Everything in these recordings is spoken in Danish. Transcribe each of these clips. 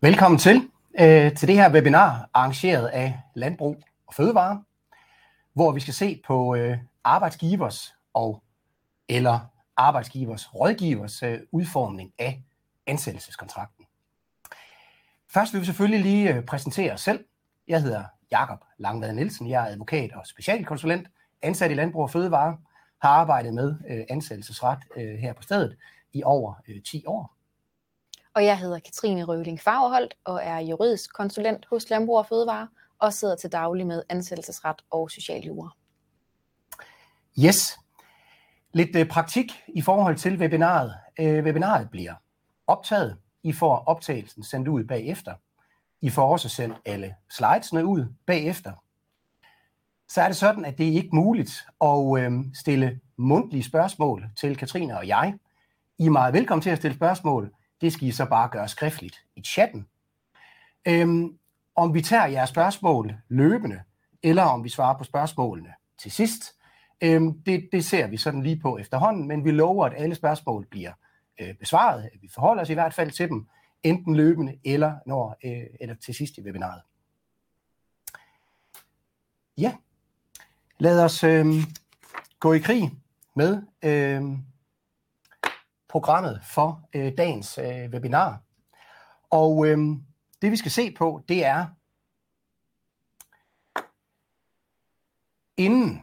Velkommen til, øh, til det her webinar arrangeret af Landbrug og Fødevare, hvor vi skal se på øh, arbejdsgivers og eller arbejdsgivers rådgivers øh, udformning af ansættelseskontrakten. Først vil vi selvfølgelig lige øh, præsentere os selv. Jeg hedder Jakob Langvad Nielsen. Jeg er advokat og specialkonsulent, ansat i Landbrug og Fødevare, har arbejdet med øh, ansættelsesret øh, her på stedet i over øh, 10 år. Og jeg hedder Katrine Røvling Fagerholt og er juridisk konsulent hos Landbrug og Fødevare og sidder til daglig med ansættelsesret og socialjura. Yes. Lidt øh, praktik i forhold til webinaret. Øh, webinaret bliver optaget. I får optagelsen sendt ud bagefter. I får også sendt alle slidesene ud bagefter. Så er det sådan, at det er ikke muligt at øh, stille mundtlige spørgsmål til Katrine og jeg. I er meget velkommen til at stille spørgsmål. Det skal I så bare gøre skriftligt i chatten. Øhm, om vi tager jeres spørgsmål løbende, eller om vi svarer på spørgsmålene til sidst, øhm, det, det ser vi sådan lige på efterhånden, men vi lover, at alle spørgsmål bliver øh, besvaret. Vi forholder os i hvert fald til dem, enten løbende eller, når, øh, eller til sidst i webinaret. Ja, lad os øh, gå i krig med øh, programmet for øh, dagens øh, webinar. Og øh, det vi skal se på, det er, inden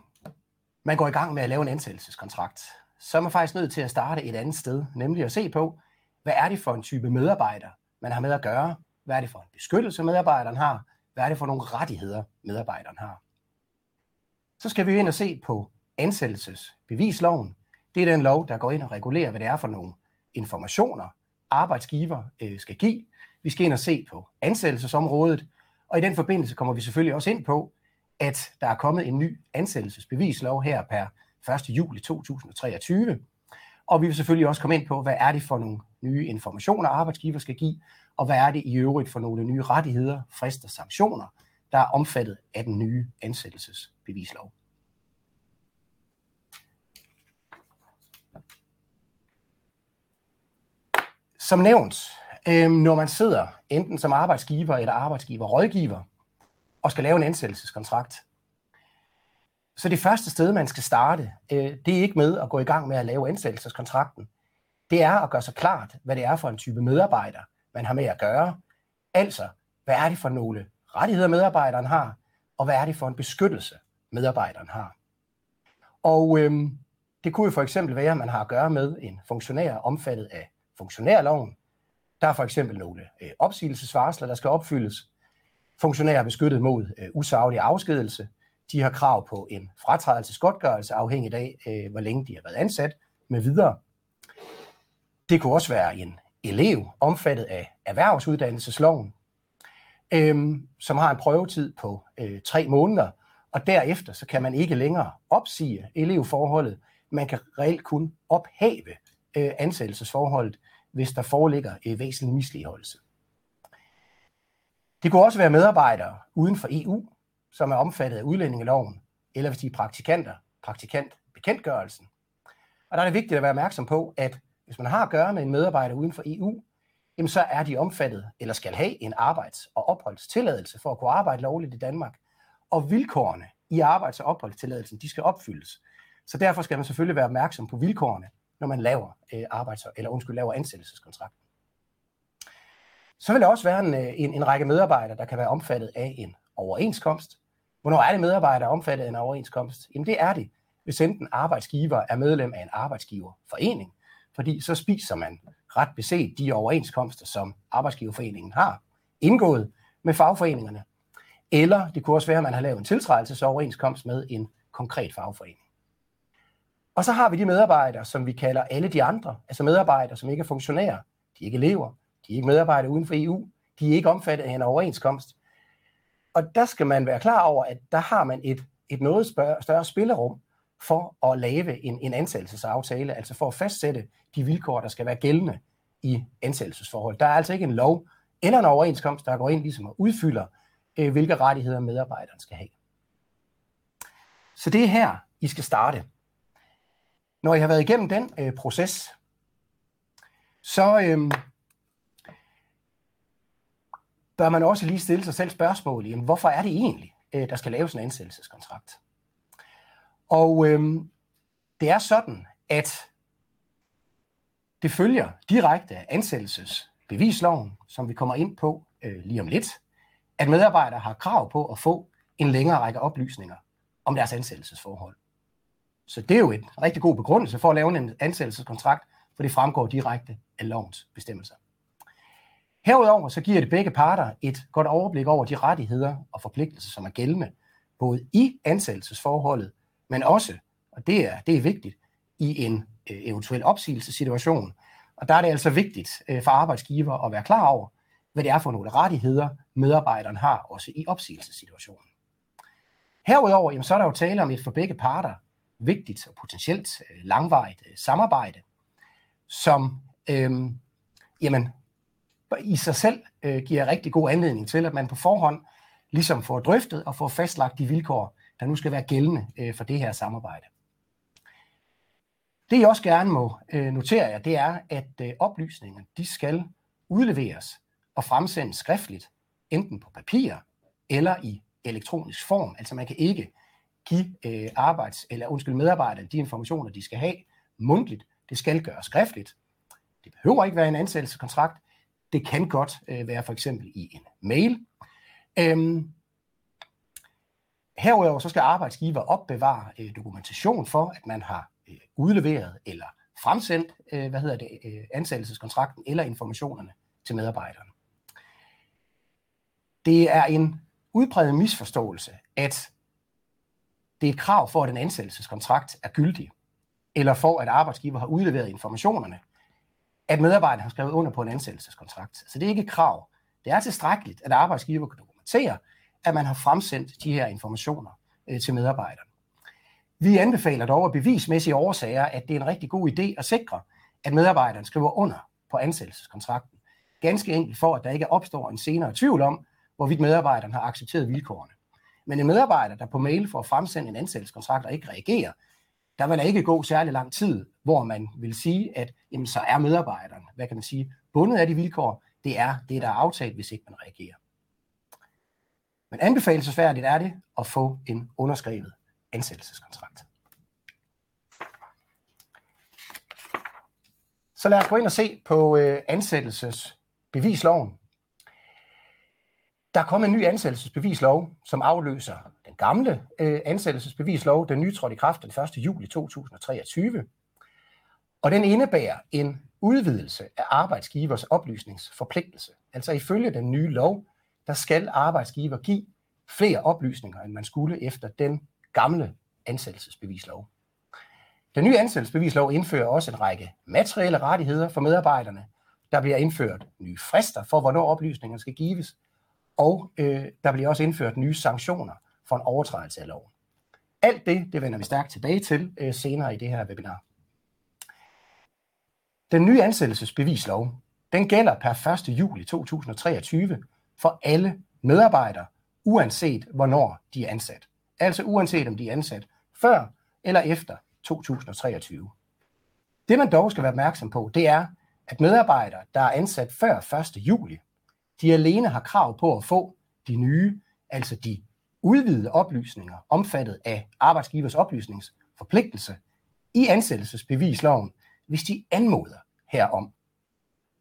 man går i gang med at lave en ansættelseskontrakt, så er man faktisk nødt til at starte et andet sted, nemlig at se på, hvad er det for en type medarbejder, man har med at gøre, hvad er det for en beskyttelse, medarbejderen har, hvad er det for nogle rettigheder, medarbejderen har. Så skal vi ind og se på ansættelsesbevisloven, det er den lov, der går ind og regulerer, hvad det er for nogle informationer, arbejdsgiver øh, skal give. Vi skal ind og se på ansættelsesområdet, og i den forbindelse kommer vi selvfølgelig også ind på, at der er kommet en ny ansættelsesbevislov her per 1. juli 2023. Og vi vil selvfølgelig også komme ind på, hvad er det for nogle nye informationer, arbejdsgiver skal give, og hvad er det i øvrigt for nogle nye rettigheder, frister, sanktioner, der er omfattet af den nye ansættelsesbevislov. Som nævnt, øh, når man sidder enten som arbejdsgiver eller arbejdsgiver rådgiver og skal lave en ansættelseskontrakt, så det første sted, man skal starte, øh, det er ikke med at gå i gang med at lave ansættelseskontrakten. Det er at gøre sig klart, hvad det er for en type medarbejder, man har med at gøre. Altså, hvad er det for nogle rettigheder, medarbejderen har, og hvad er det for en beskyttelse, medarbejderen har. Og øh, det kunne jo for eksempel være, at man har at gøre med en funktionær omfattet af funktionærloven. Der er for eksempel nogle øh, opsigelsesvarsler, der skal opfyldes. Funktionærer er beskyttet mod øh, usaglig afskedelse. De har krav på en fratrædelsesgodtgørelse, afhængigt af, øh, hvor længe de har været ansat, med videre. Det kunne også være en elev omfattet af erhvervsuddannelsesloven, øh, som har en prøvetid på øh, tre måneder, og derefter så kan man ikke længere opsige elevforholdet. Man kan reelt kun ophæve øh, ansættelsesforholdet, hvis der foreligger øh, væsentlig misligeholdelse. Det kunne også være medarbejdere uden for EU, som er omfattet af udlændingeloven, eller hvis de er praktikanter, praktikantbekendtgørelsen. Og der er det vigtigt at være opmærksom på, at hvis man har at gøre med en medarbejder uden for EU, jamen så er de omfattet, eller skal have en arbejds- og opholdstilladelse for at kunne arbejde lovligt i Danmark. Og vilkårene i arbejds- og opholdstilladelsen, de skal opfyldes. Så derfor skal man selvfølgelig være opmærksom på vilkårene når man laver øh, arbejds- eller undskyld, laver ansættelseskontrakten. Så vil der også være en, øh, en, en række medarbejdere, der kan være omfattet af en overenskomst. Hvornår er det medarbejdere omfattet af en overenskomst? Jamen det er det, hvis enten arbejdsgiver er medlem af en arbejdsgiverforening, fordi så spiser man ret beset de overenskomster, som arbejdsgiverforeningen har indgået med fagforeningerne. Eller det kunne også være, at man har lavet en tiltrædelsesoverenskomst med en konkret fagforening. Og så har vi de medarbejdere, som vi kalder alle de andre, altså medarbejdere, som ikke er funktionærer, de er ikke elever, de er ikke medarbejdere uden for EU, de er ikke omfattet af en overenskomst. Og der skal man være klar over, at der har man et, et noget større, spillerum for at lave en, en ansættelsesaftale, altså for at fastsætte de vilkår, der skal være gældende i ansættelsesforhold. Der er altså ikke en lov eller en overenskomst, der går ind ligesom og udfylder, øh, hvilke rettigheder medarbejderen skal have. Så det er her, I skal starte. Når jeg har været igennem den øh, proces, så øh, bør man også lige stille sig selv spørgsmålet, jamen, hvorfor er det egentlig, øh, der skal laves en ansættelseskontrakt? Og øh, det er sådan, at det følger direkte af ansættelsesbevisloven, som vi kommer ind på øh, lige om lidt, at medarbejdere har krav på at få en længere række oplysninger om deres ansættelsesforhold. Så det er jo en rigtig god begrundelse for at lave en ansættelseskontrakt, for det fremgår direkte af lovens bestemmelser. Herudover så giver det begge parter et godt overblik over de rettigheder og forpligtelser, som er gældende, både i ansættelsesforholdet, men også, og det er, det er vigtigt, i en øh, eventuel opsigelsessituation. Og der er det altså vigtigt øh, for arbejdsgiver at være klar over, hvad det er for nogle rettigheder, medarbejderen har også i opsigelsessituationen. Herudover jamen, så er der jo tale om et for begge parter vigtigt og potentielt øh, langvarigt øh, samarbejde, som øh, jamen, i sig selv øh, giver rigtig god anledning til, at man på forhånd ligesom får drøftet og får fastlagt de vilkår, der nu skal være gældende øh, for det her samarbejde. Det jeg også gerne må øh, notere jer, det er, at øh, oplysninger de skal udleveres og fremsendes skriftligt, enten på papir eller i elektronisk form. Altså man kan ikke give øh, arbejds, eller undskyld, medarbejderne de informationer, de skal have mundtligt. Det skal gøres skriftligt. Det behøver ikke være en ansættelseskontrakt. Det kan godt øh, være for eksempel i en mail. Øhm, herudover så skal arbejdsgiver opbevare øh, dokumentation for, at man har øh, udleveret eller fremsendt øh, hvad hedder det, øh, ansættelseskontrakten eller informationerne til medarbejderne. Det er en udbredt misforståelse, at det er et krav for, at en ansættelseskontrakt er gyldig, eller for, at arbejdsgiver har udleveret informationerne, at medarbejderen har skrevet under på en ansættelseskontrakt. Så det er ikke et krav. Det er tilstrækkeligt, at arbejdsgiver kan dokumentere, at man har fremsendt de her informationer øh, til medarbejderne. Vi anbefaler dog af bevismæssige årsager, at det er en rigtig god idé at sikre, at medarbejderen skriver under på ansættelseskontrakten. Ganske enkelt for, at der ikke opstår en senere tvivl om, hvorvidt medarbejderen har accepteret vilkårene. Men en medarbejder, der på mail får fremsendt en ansættelseskontrakt og ikke reagerer, der vil der ikke gå særlig lang tid, hvor man vil sige, at jamen, så er medarbejderen, hvad kan man sige, bundet af de vilkår, det er det, der er aftalt, hvis ikke man reagerer. Men anbefalesværdigt er det at få en underskrevet ansættelseskontrakt. Så lad os gå ind og se på øh, ansættelsesbevisloven. Der er kommet en ny ansættelsesbevislov, som afløser den gamle øh, ansættelsesbevislov. Den nye trådte i kraft den 1. juli 2023. Og den indebærer en udvidelse af arbejdsgivers oplysningsforpligtelse. Altså ifølge den nye lov, der skal arbejdsgiver give flere oplysninger, end man skulle efter den gamle ansættelsesbevislov. Den nye ansættelsesbevislov indfører også en række materielle rettigheder for medarbejderne. Der bliver indført nye frister for, hvornår oplysningerne skal gives, og øh, der bliver også indført nye sanktioner for en overtrædelse af loven. Alt det, det vender vi stærkt tilbage til øh, senere i det her webinar. Den nye ansættelsesbevislov, den gælder per 1. juli 2023 for alle medarbejdere, uanset hvornår de er ansat. Altså uanset om de er ansat før eller efter 2023. Det man dog skal være opmærksom på, det er, at medarbejdere, der er ansat før 1. juli, de alene har krav på at få de nye, altså de udvidede oplysninger, omfattet af arbejdsgivers oplysningsforpligtelse i ansættelsesbevisloven, hvis de anmoder herom.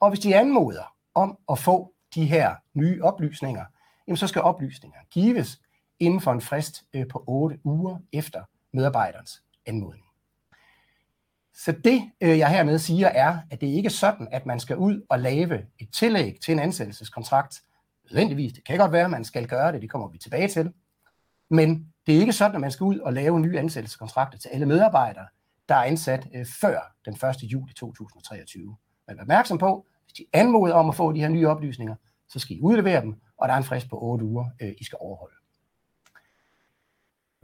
Og hvis de anmoder om at få de her nye oplysninger, jamen så skal oplysninger gives inden for en frist øh, på 8 uger efter medarbejderens anmodning. Så det, øh, jeg hermed siger, er, at det ikke er sådan, at man skal ud og lave et tillæg til en ansættelseskontrakt. Nødvendigvis, det kan godt være, at man skal gøre det, det kommer vi tilbage til. Men det er ikke sådan, at man skal ud og lave nye ansættelseskontrakter til alle medarbejdere, der er ansat øh, før den 1. juli 2023. Men vær opmærksom på, hvis de anmoder om at få de her nye oplysninger, så skal I udlevere dem, og der er en frist på 8 uger, øh, I skal overholde.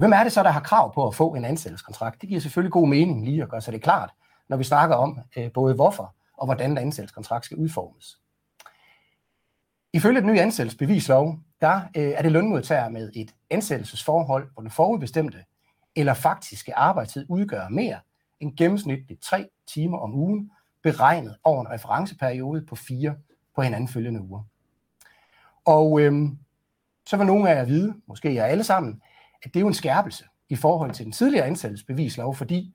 Hvem er det så, der har krav på at få en ansættelseskontrakt? Det giver selvfølgelig god mening lige at gøre sig det klart, når vi snakker om øh, både hvorfor og hvordan en ansættelseskontrakt skal udformes. Ifølge den nye ansættelsesbevislov, der øh, er det lønmodtager med et ansættelsesforhold, hvor den forudbestemte eller faktiske arbejdstid udgør mere end gennemsnitligt 3 timer om ugen, beregnet over en referenceperiode på fire på hinanden følgende uger. Og øhm, så vil nogle af jer vide, måske jer alle sammen, at det er jo en skærpelse i forhold til den tidligere ansættelsesbevislov, fordi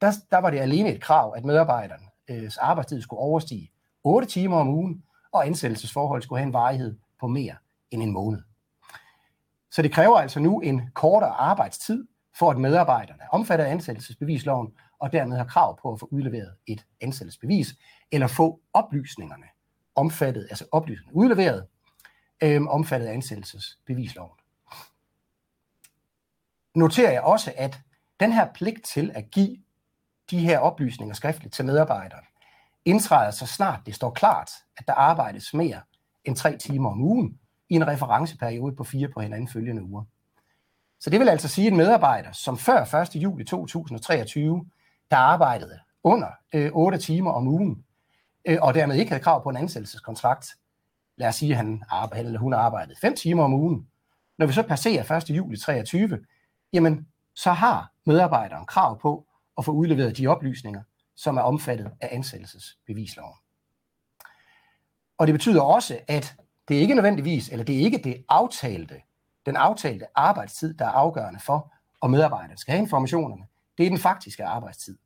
der, der var det alene et krav, at medarbejderens øh, arbejdstid skulle overstige 8 timer om ugen, og ansættelsesforhold skulle have en varighed på mere end en måned. Så det kræver altså nu en kortere arbejdstid, for at medarbejderne er omfattet af ansættelsesbevisloven, og dermed har krav på at få udleveret et ansættelsesbevis, eller få oplysningerne omfattet, altså oplysningerne udleveret, øh, omfattet af ansættelsesbevisloven. Noterer jeg også, at den her pligt til at give de her oplysninger skriftligt til medarbejderen, indtræder så snart det står klart, at der arbejdes mere end tre timer om ugen i en referenceperiode på fire på hinanden følgende uger. Så det vil altså sige, at en medarbejder, som før 1. juli 2023, der arbejdede under øh, 8 timer om ugen, øh, og dermed ikke havde krav på en ansættelseskontrakt, lad os sige, at han, arbejdede, eller hun arbejdede 5 timer om ugen, når vi så passerer 1. juli 2023, jamen så har medarbejderen krav på at få udleveret de oplysninger, som er omfattet af ansættelsesbevisloven. Og det betyder også, at det ikke nødvendigvis, eller det er ikke det aftalte, den aftalte arbejdstid, der er afgørende for, om medarbejderen skal have informationerne. Det er den faktiske arbejdstid.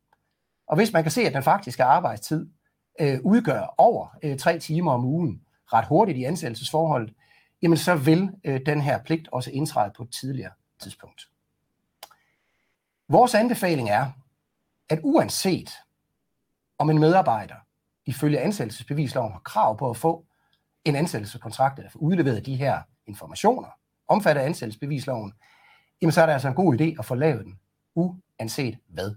Og hvis man kan se, at den faktiske arbejdstid øh, udgør over øh, tre timer om ugen ret hurtigt i ansættelsesforholdet, jamen så vil øh, den her pligt også indtræde på et tidligere tidspunkt. Vores anbefaling er, at uanset om en medarbejder ifølge ansættelsesbevisloven har krav på at få en ansættelseskontrakt eller få udleveret de her informationer, omfattet af ansættelsesbevisloven, jamen så er det altså en god idé at få lavet den, uanset hvad.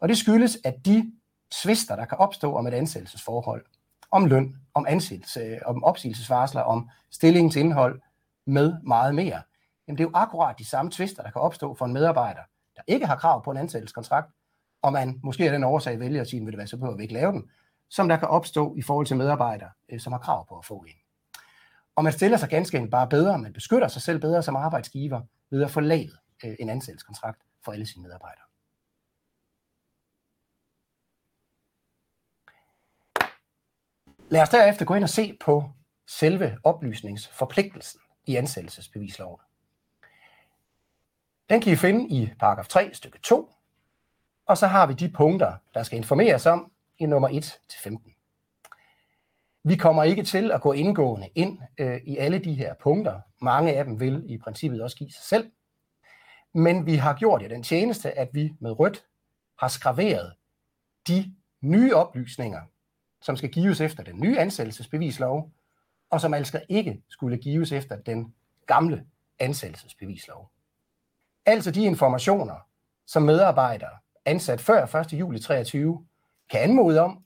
Og det skyldes, at de tvister, der kan opstå om et ansættelsesforhold, om løn, om ansættelse, om opsigelsesvarsler, om stillingens indhold, med meget mere, jamen det er jo akkurat de samme tvister, der kan opstå for en medarbejder, der ikke har krav på en ansættelseskontrakt, og man måske af den årsag vælger at sige, vil det være så behøver vi ikke lave den, som der kan opstå i forhold til medarbejdere, øh, som har krav på at få en. Og man stiller sig ganske enkelt bare bedre, man beskytter sig selv bedre som arbejdsgiver ved at få lavet øh, en ansættelseskontrakt for alle sine medarbejdere. Lad os derefter gå ind og se på selve oplysningsforpligtelsen i ansættelsesbevisloven. Den kan I finde i paragraf 3 stykke 2, og så har vi de punkter, der skal informeres om i nummer 1 til 15. Vi kommer ikke til at gå indgående ind øh, i alle de her punkter. Mange af dem vil i princippet også give sig selv. Men vi har gjort jer den tjeneste, at vi med rødt har skraveret de nye oplysninger, som skal gives efter den nye ansættelsesbevislov, og som altså ikke skulle gives efter den gamle ansættelsesbevislov. Altså de informationer, som medarbejdere ansat før 1. juli 23 kan anmode om,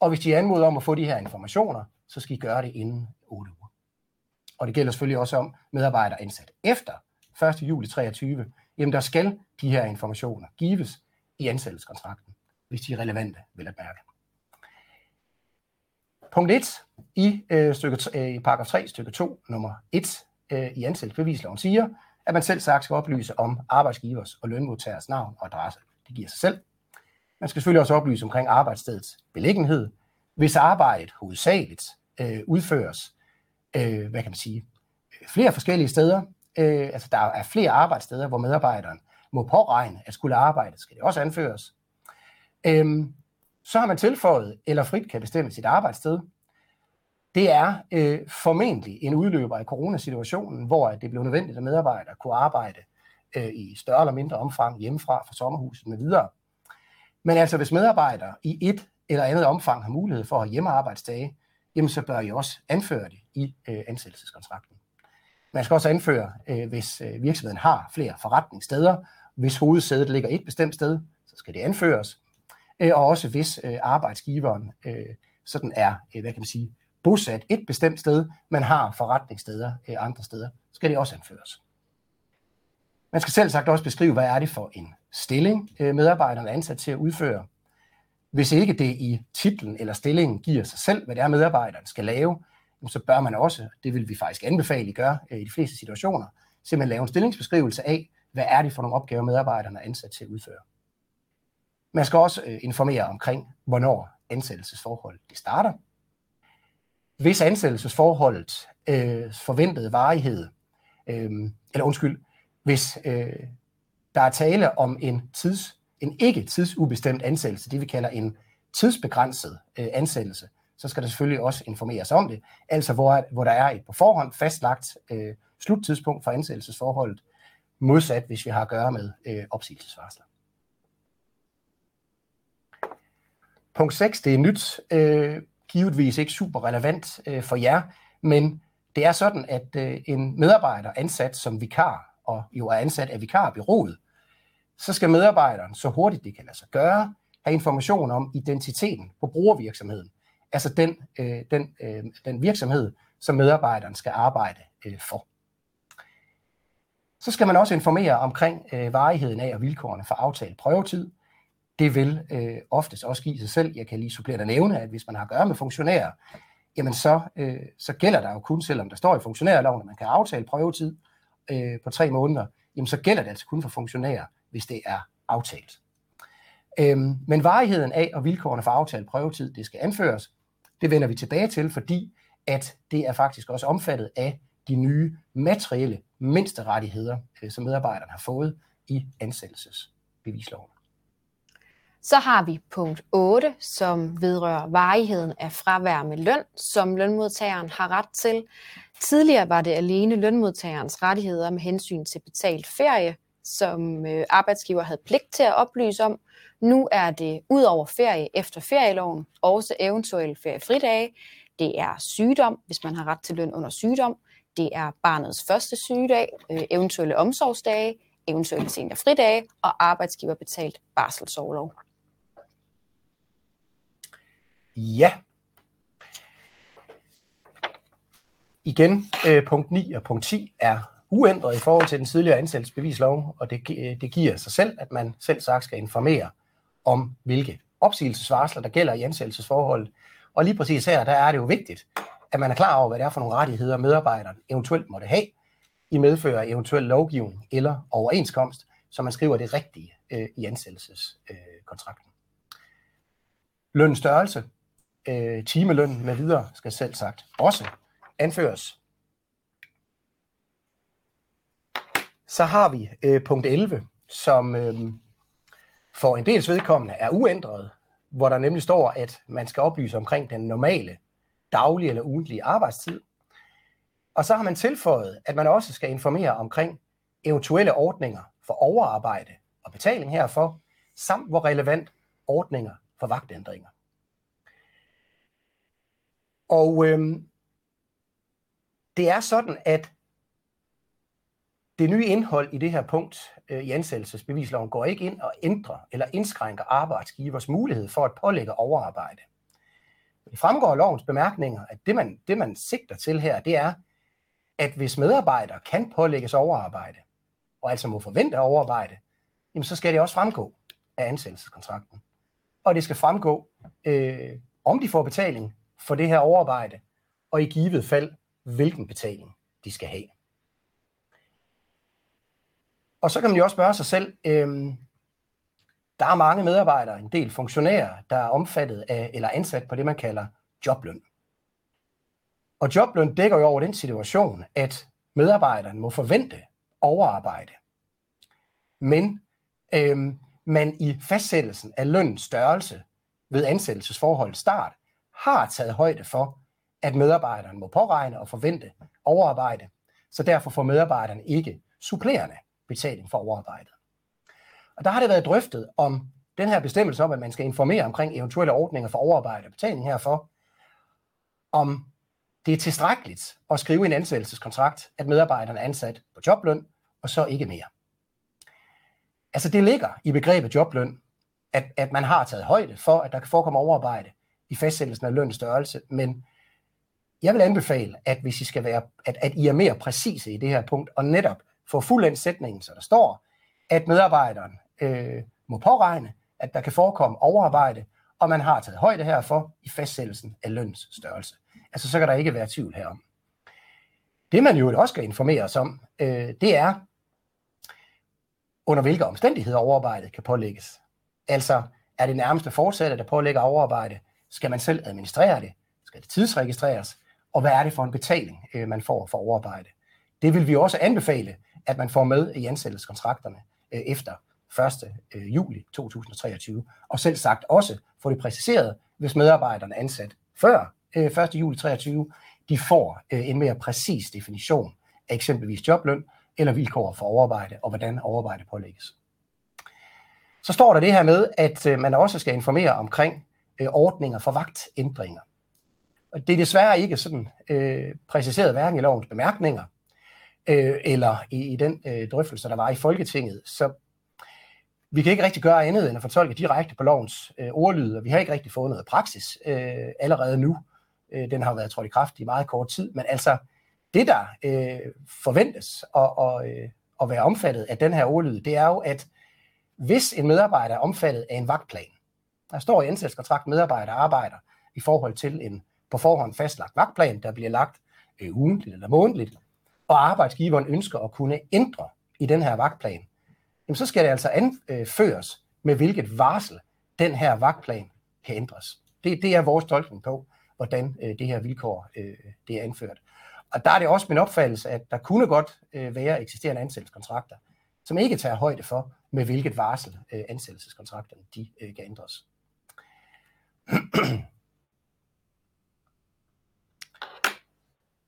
og hvis de anmoder om at få de her informationer, så skal I gøre det inden 8 uger. Og det gælder selvfølgelig også om medarbejdere ansat efter 1. juli 23. Jamen der skal de her informationer gives i ansættelseskontrakten, hvis de er relevante, vil at mærke. Punkt 1 i, øh, stykke, øh, i paragraf 3, stykke 2, nummer 1 øh, i ansættelsesbevisloven siger, at man selv sagt skal oplyse om arbejdsgivers og lønmodtagers navn og adresse. Det giver sig selv. Man skal selvfølgelig også oplyse omkring arbejdsstedets beliggenhed, hvis arbejdet hovedsageligt øh, udføres, øh, hvad kan man sige, flere forskellige steder. Øh, altså der er flere arbejdssteder, hvor medarbejderen må påregne at skulle arbejde, skal det også anføres. Øh, så har man tilføjet, eller frit kan bestemme sit arbejdssted. Det er øh, formentlig en udløber af coronasituationen, hvor det blev nødvendigt, at medarbejdere kunne arbejde øh, i større eller mindre omfang hjemmefra fra sommerhuset med videre. Men altså, hvis medarbejdere i et eller andet omfang har mulighed for at have hjemmearbejdsdage, jamen så bør I også anføre det i øh, ansættelseskontrakten. Man skal også anføre, øh, hvis øh, virksomheden har flere forretningssteder, hvis hovedsædet ligger et bestemt sted, så skal det anføres. Øh, og også hvis øh, arbejdsgiveren øh, sådan er, øh, hvad kan man sige, bosat et bestemt sted, men har forretningssteder øh, andre steder, skal det også anføres. Man skal selv sagt også beskrive, hvad er det for en stilling, øh, medarbejderen er ansat til at udføre. Hvis ikke det i titlen eller stillingen giver sig selv, hvad det er, medarbejderen skal lave, så bør man også, det vil vi faktisk anbefale, at gøre øh, i de fleste situationer, simpelthen lave en stillingsbeskrivelse af, hvad er det for nogle opgaver, medarbejderne er ansat til at udføre. Man skal også informere omkring, hvornår ansættelsesforholdet det starter. Hvis ansættelsesforholdet øh, forventede varighed, øh, eller undskyld, hvis øh, der er tale om en, tids, en ikke tidsubestemt ansættelse, det vi kalder en tidsbegrænset øh, ansættelse, så skal der selvfølgelig også informeres om det, altså hvor, hvor der er et på forhånd fastlagt øh, sluttidspunkt for ansættelsesforholdet, modsat hvis vi har at gøre med øh, opsigelsesvarsler. Punkt 6, det er nyt, øh, givetvis ikke super relevant øh, for jer, men det er sådan, at øh, en medarbejder ansat som vikar, og jo er ansat af vikarbyrået, så skal medarbejderen, så hurtigt det kan lade sig gøre, have information om identiteten på brugervirksomheden. Altså den, øh, den, øh, den virksomhed, som medarbejderen skal arbejde øh, for. Så skal man også informere omkring øh, varigheden af og vilkårene for aftalt prøvetid. Det vil øh, oftest også give sig selv. Jeg kan lige supplere at nævne, at hvis man har at gøre med funktionærer, jamen så, øh, så gælder der jo kun, selvom der står i funktionærloven, at man kan aftale prøvetid øh, på tre måneder, jamen så gælder det altså kun for funktionærer, hvis det er aftalt. Øhm, men varigheden af og vilkårene for aftalt prøvetid, det skal anføres. Det vender vi tilbage til, fordi at det er faktisk også omfattet af de nye materielle mindsterettigheder, øh, som medarbejderne har fået i ansættelsesbevisloven. Så har vi punkt 8, som vedrører varigheden af fravær med løn, som lønmodtageren har ret til. Tidligere var det alene lønmodtagerens rettigheder med hensyn til betalt ferie, som øh, arbejdsgiver havde pligt til at oplyse om. Nu er det ud over ferie efter ferieloven også eventuelle feriefridage. Det er sygdom, hvis man har ret til løn under sygdom. Det er barnets første sygedag, øh, eventuelle omsorgsdage, eventuelle seniorfridage og arbejdsgiver betalt barselsårlov. Ja. Igen, øh, punkt 9 og punkt 10 er uændret i forhold til den tidligere ansættelsesbevislov, og det, øh, det giver sig selv, at man selv sagt skal informere om, hvilke opsigelsesvarsler, der gælder i ansættelsesforholdet. Og lige præcis her, der er det jo vigtigt, at man er klar over, hvad det er for nogle rettigheder, medarbejderen eventuelt måtte have, i medfører af eventuel lovgivning eller overenskomst, så man skriver det rigtige øh, i ansættelseskontrakten. Øh, Lønstørrelse øh, timeløn med videre skal selv sagt også anføres. Så har vi øh, punkt 11, som øh, for en dels vedkommende er uændret, hvor der nemlig står, at man skal oplyse omkring den normale daglige eller ugentlige arbejdstid. Og så har man tilføjet, at man også skal informere omkring eventuelle ordninger for overarbejde og betaling herfor, samt hvor relevant ordninger for vagtændringer. Og øhm, det er sådan, at det nye indhold i det her punkt øh, i ansættelsesbevisloven går ikke ind og ændrer eller indskrænker arbejdsgivers mulighed for at pålægge overarbejde. Det fremgår af lovens bemærkninger, at det man, det man sigter til her, det er, at hvis medarbejdere kan pålægges overarbejde, og altså må forvente overarbejde, jamen så skal det også fremgå af ansættelseskontrakten. Og det skal fremgå, øh, om de får betaling for det her overarbejde, og i givet fald, hvilken betaling de skal have. Og så kan man jo også spørge sig selv, øh, der er mange medarbejdere, en del funktionærer, der er omfattet af eller ansat på det, man kalder jobløn. Og jobløn dækker jo over den situation, at medarbejderen må forvente overarbejde. Men øh, man i fastsættelsen af lønens størrelse ved ansættelsesforholdets start har taget højde for, at medarbejderen må påregne og forvente overarbejde, så derfor får medarbejderen ikke supplerende betaling for overarbejdet. Og der har det været drøftet om den her bestemmelse om, at man skal informere omkring eventuelle ordninger for overarbejde og betaling herfor, om det er tilstrækkeligt at skrive i en ansættelseskontrakt, at medarbejderen er ansat på jobløn, og så ikke mere. Altså det ligger i begrebet jobløn, at, at man har taget højde for, at der kan forekomme overarbejde i fastsættelsen af lønens størrelse, men jeg vil anbefale, at hvis I skal være, at, at I er mere præcise i det her punkt, og netop få fuldendt sætningen, så der står, at medarbejderen øh, må påregne, at der kan forekomme overarbejde, og man har taget højde herfor i fastsættelsen af løns størrelse. Altså så kan der ikke være tvivl herom. Det man jo også skal informeres om, øh, det er, under hvilke omstændigheder overarbejdet kan pålægges. Altså, er det nærmeste fortsatte, der pålægger overarbejde? Skal man selv administrere det? Skal det tidsregistreres? og hvad er det for en betaling, øh, man får for overarbejde. Det vil vi også anbefale, at man får med i ansættelseskontrakterne øh, efter 1. Øh, juli 2023, og selv sagt også få det præciseret, hvis medarbejderne er ansat før øh, 1. juli 2023, de får øh, en mere præcis definition af eksempelvis jobløn eller vilkår for overarbejde, og hvordan overarbejde pålægges. Så står der det her med, at man også skal informere omkring Øh, ordninger for vagtændringer. Og det er desværre ikke sådan øh, præciseret hverken i lovens bemærkninger, øh, eller i, i den øh, drøftelse, der var i Folketinget. Så vi kan ikke rigtig gøre andet end at fortolke direkte på lovens øh, ordlyd, og vi har ikke rigtig fået noget praksis øh, allerede nu. Øh, den har været trådt i kraft i meget kort tid, men altså det, der øh, forventes at, at, øh, at være omfattet af den her ordlyd, det er jo, at hvis en medarbejder er omfattet af en vagtplan, der står i ansættelseskontrakt, medarbejder arbejder i forhold til en på forhånd fastlagt vagtplan, der bliver lagt øh, ugentligt eller månedligt, og arbejdsgiveren ønsker at kunne ændre i den her vagtplan, jamen så skal det altså anføres øh, med hvilket varsel den her vagtplan kan ændres. Det, det er vores tolkning på, hvordan øh, det her vilkår øh, det er anført. Og der er det også min opfattelse, at der kunne godt øh, være eksisterende ansættelseskontrakter, som ikke tager højde for, med hvilket varsel øh, ansættelseskontrakterne de øh, kan ændres.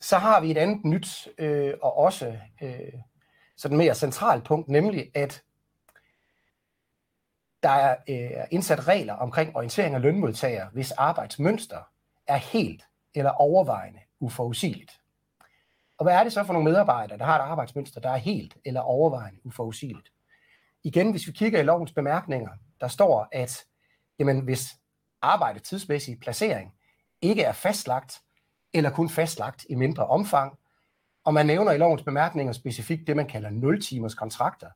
Så har vi et andet nyt øh, og også øh, sådan mere centralt punkt, nemlig at der er øh, indsat regler omkring orientering af lønmodtagere, hvis arbejdsmønster er helt eller overvejende uforudsigeligt. Og hvad er det så for nogle medarbejdere, der har et arbejdsmønster, der er helt eller overvejende uforudsigeligt? Igen, hvis vi kigger i lovens bemærkninger, der står, at jamen, hvis arbejde tidsmæssige placering ikke er fastlagt, eller kun fastlagt i mindre omfang. Og man nævner i lovens bemærkninger specifikt det, man kalder 0-timers kontrakter.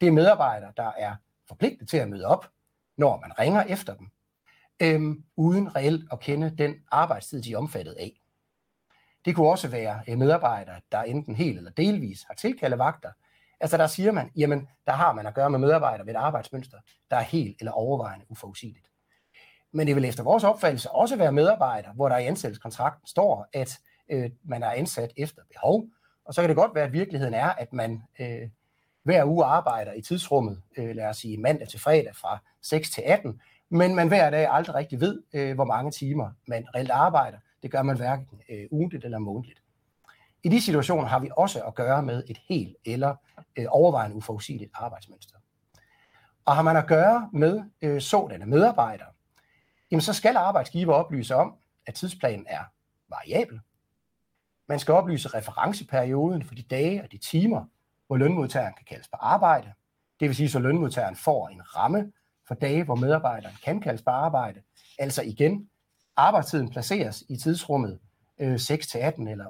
Det er medarbejdere, der er forpligtet til at møde op, når man ringer efter dem, øhm, uden reelt at kende den arbejdstid, de er omfattet af. Det kunne også være øh, medarbejdere, der enten helt eller delvis har tilkaldet vagter. Altså der siger man, jamen der har man at gøre med medarbejdere ved et arbejdsmønster, der er helt eller overvejende uforudsigeligt. Men det vil efter vores opfattelse også være medarbejdere, hvor der i ansættelseskontrakten står, at øh, man er ansat efter behov. Og så kan det godt være, at virkeligheden er, at man øh, hver uge arbejder i tidsrummet, øh, lad os sige mandag til fredag fra 6 til 18, men man hver dag aldrig rigtig ved, øh, hvor mange timer man reelt arbejder. Det gør man hverken øh, ugentligt eller månedligt. I de situationer har vi også at gøre med et helt eller øh, overvejende uforudsigeligt arbejdsmønster. Og har man at gøre med øh, sådanne medarbejdere, jamen så skal arbejdsgiver oplyse om, at tidsplanen er variabel. Man skal oplyse referenceperioden for de dage og de timer, hvor lønmodtageren kan kaldes på arbejde. Det vil sige, så lønmodtageren får en ramme for dage, hvor medarbejderen kan kaldes på arbejde. Altså igen, arbejdstiden placeres i tidsrummet øh, 6-18 eller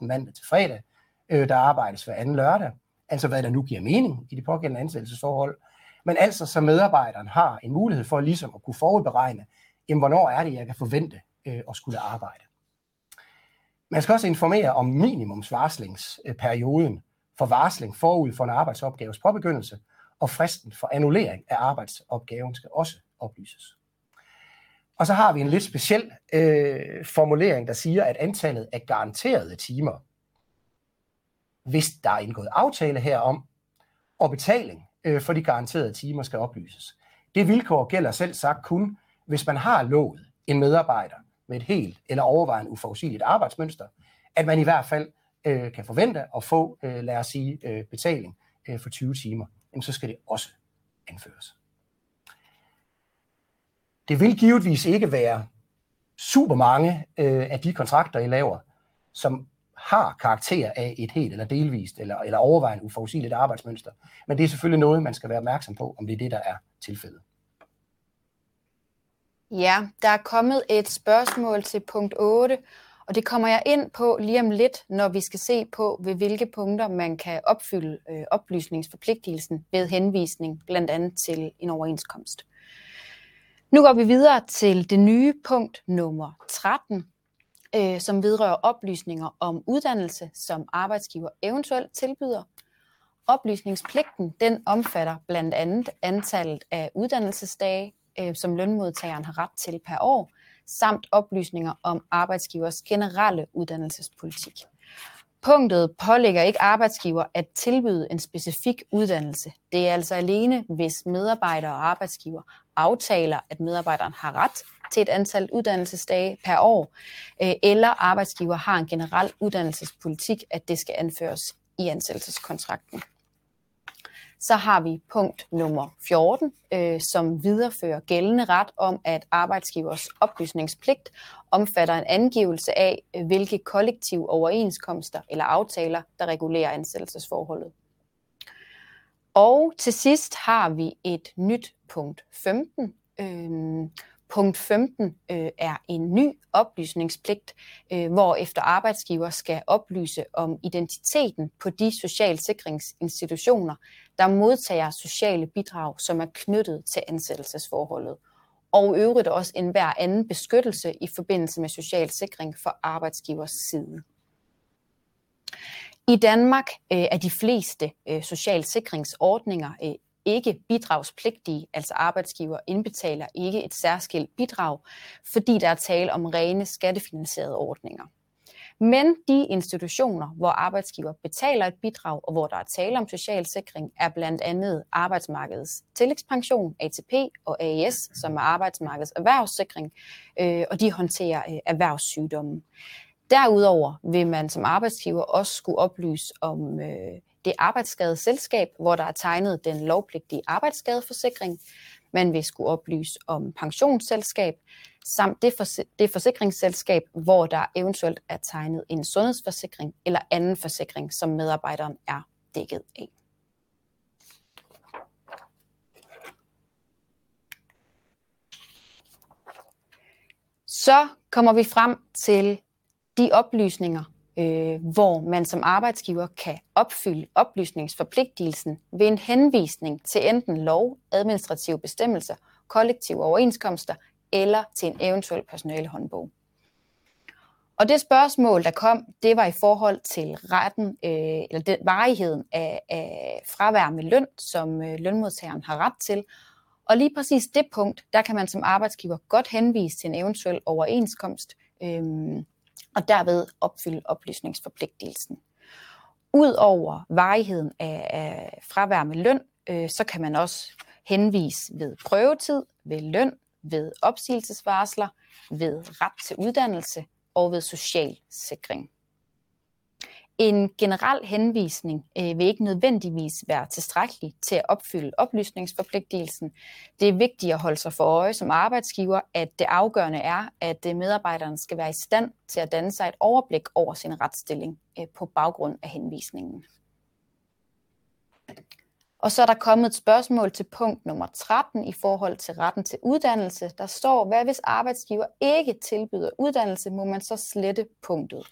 8-16 mandag til fredag. Øh, der arbejdes hver anden lørdag. Altså hvad der nu giver mening i de pågældende ansættelsesforhold men altså så medarbejderen har en mulighed for ligesom at kunne forudberegne, jamen, hvornår er det, jeg kan forvente øh, at skulle arbejde. Man skal også informere om minimumsvarslingsperioden for varsling forud for en arbejdsopgaves påbegyndelse, og fristen for annullering af arbejdsopgaven skal også oplyses. Og så har vi en lidt speciel øh, formulering, der siger, at antallet af garanterede timer, hvis der er indgået aftale herom, og betaling øh, for de garanterede timer skal oplyses. Det vilkår gælder selv sagt kun, hvis man har lovet en medarbejder med et helt eller overvejende uforudsigeligt arbejdsmønster, at man i hvert fald øh, kan forvente at få, øh, lad os sige, øh, betaling øh, for 20 timer, jamen, så skal det også anføres. Det vil givetvis ikke være super mange øh, af de kontrakter, I laver, som har karakter af et helt eller delvist eller, eller overvejende uforudsigeligt arbejdsmønster. Men det er selvfølgelig noget, man skal være opmærksom på, om det er det, der er tilfældet. Ja, der er kommet et spørgsmål til punkt 8, og det kommer jeg ind på lige om lidt, når vi skal se på, ved hvilke punkter man kan opfylde øh, oplysningsforpligtelsen ved henvisning, blandt andet til en overenskomst. Nu går vi videre til det nye punkt nummer 13, øh, som vedrører oplysninger om uddannelse, som arbejdsgiver eventuelt tilbyder. Oplysningspligten den omfatter blandt andet antallet af uddannelsesdage, øh, som lønmodtageren har ret til per år, samt oplysninger om arbejdsgivers generelle uddannelsespolitik. Punktet pålægger ikke arbejdsgiver at tilbyde en specifik uddannelse. Det er altså alene, hvis medarbejdere og arbejdsgiver aftaler, at medarbejderen har ret til et antal uddannelsesdage per år, øh, eller arbejdsgiver har en generel uddannelsespolitik, at det skal anføres i ansættelseskontrakten. Så har vi punkt nummer 14, øh, som viderefører gældende ret om, at arbejdsgivers oplysningspligt omfatter en angivelse af, hvilke kollektive overenskomster eller aftaler, der regulerer ansættelsesforholdet. Og til sidst har vi et nyt punkt 15, Øhm, Punkt 15 øh, er en ny oplysningspligt, øh, hvor efter arbejdsgiver skal oplyse om identiteten på de socialsikringsinstitutioner, der modtager sociale bidrag, som er knyttet til ansættelsesforholdet. Og øvrigt også enhver anden beskyttelse i forbindelse med social sikring for arbejdsgivers side. I Danmark øh, er de fleste øh, socialsikringsordninger øh, ikke bidragspligtige, altså arbejdsgiver indbetaler ikke et særskilt bidrag, fordi der er tale om rene skattefinansierede ordninger. Men de institutioner, hvor arbejdsgiver betaler et bidrag, og hvor der er tale om social sikring, er blandt andet arbejdsmarkedets tillægspension, ATP og AES, som er arbejdsmarkedets erhvervssikring, øh, og de håndterer øh, erhvervssygdomme. Derudover vil man som arbejdsgiver også skulle oplyse om øh, det arbejdsskadeselskab, hvor der er tegnet den lovpligtige arbejdsskadeforsikring. Man vil skulle oplyse om pensionsselskab, samt det, for, det forsikringsselskab, hvor der eventuelt er tegnet en sundhedsforsikring eller anden forsikring, som medarbejderen er dækket af. Så kommer vi frem til de oplysninger, øh, hvor man som arbejdsgiver kan opfylde oplysningsforpligtelsen ved en henvisning til enten lov, administrative bestemmelser, kollektive overenskomster eller til en eventuel personalehåndbog. Og det spørgsmål, der kom, det var i forhold til retten, øh, eller den varigheden af, af fravær med løn, som øh, lønmodtageren har ret til. Og lige præcis det punkt, der kan man som arbejdsgiver godt henvise til en eventuel overenskomst, øh, og derved opfylde oplysningsforpligtelsen. Udover varigheden af, af fravær med løn, øh, så kan man også henvise ved prøvetid, ved løn, ved opsigelsesvarsler, ved ret til uddannelse og ved social sikring. En generel henvisning øh, vil ikke nødvendigvis være tilstrækkelig til at opfylde oplysningsforpligtelsen. Det er vigtigt at holde sig for øje som arbejdsgiver, at det afgørende er, at øh, medarbejderen skal være i stand til at danne sig et overblik over sin retsstilling øh, på baggrund af henvisningen. Og så er der kommet et spørgsmål til punkt nummer 13 i forhold til retten til uddannelse. Der står, hvad hvis arbejdsgiver ikke tilbyder uddannelse, må man så slette punktet.